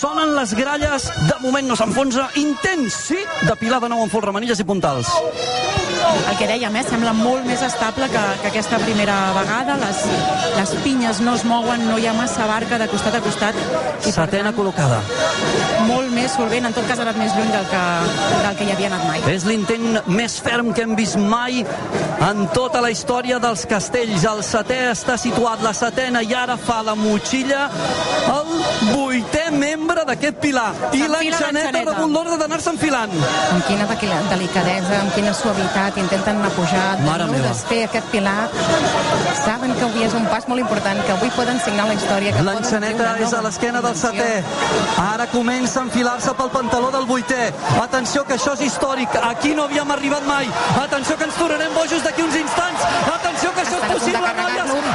Sonen les gralles, de moment no s'enfonsa, intens, sí, de pilar de nou amb folremanilles i puntals. El que dèiem, eh, sembla molt més estable que, que aquesta primera vegada, les, les pinyes no es mouen, no hi ha massa barca de costat a costat. I Setena col·locada. Molt més solvent, en tot cas ha anat més lluny del que, del que hi havia anat mai. És l'intent més ferm que hem vist mai en tota la història dels castells. El setè està situat, la setena, i ara fa la motxilla el vuitè membre d'aquest pilar. I l'enxaneta damunt l'ordre d'anar-se enfilant. Amb quina delicadesa, amb quina suavitat, intenten anar pujat, Mare no desfer aquest pilar. Saben que avui és un pas molt important, que avui poden signar la història. L'enxaneta és a l'esquena del setè. Ara comença a enfilar-se pel pantaló del vuitè. Atenció que això és històric. Aquí no havíem arribat mai. Atenció que ens tornarem bojos d'aquí uns instants. Atenció que això és possible, noies.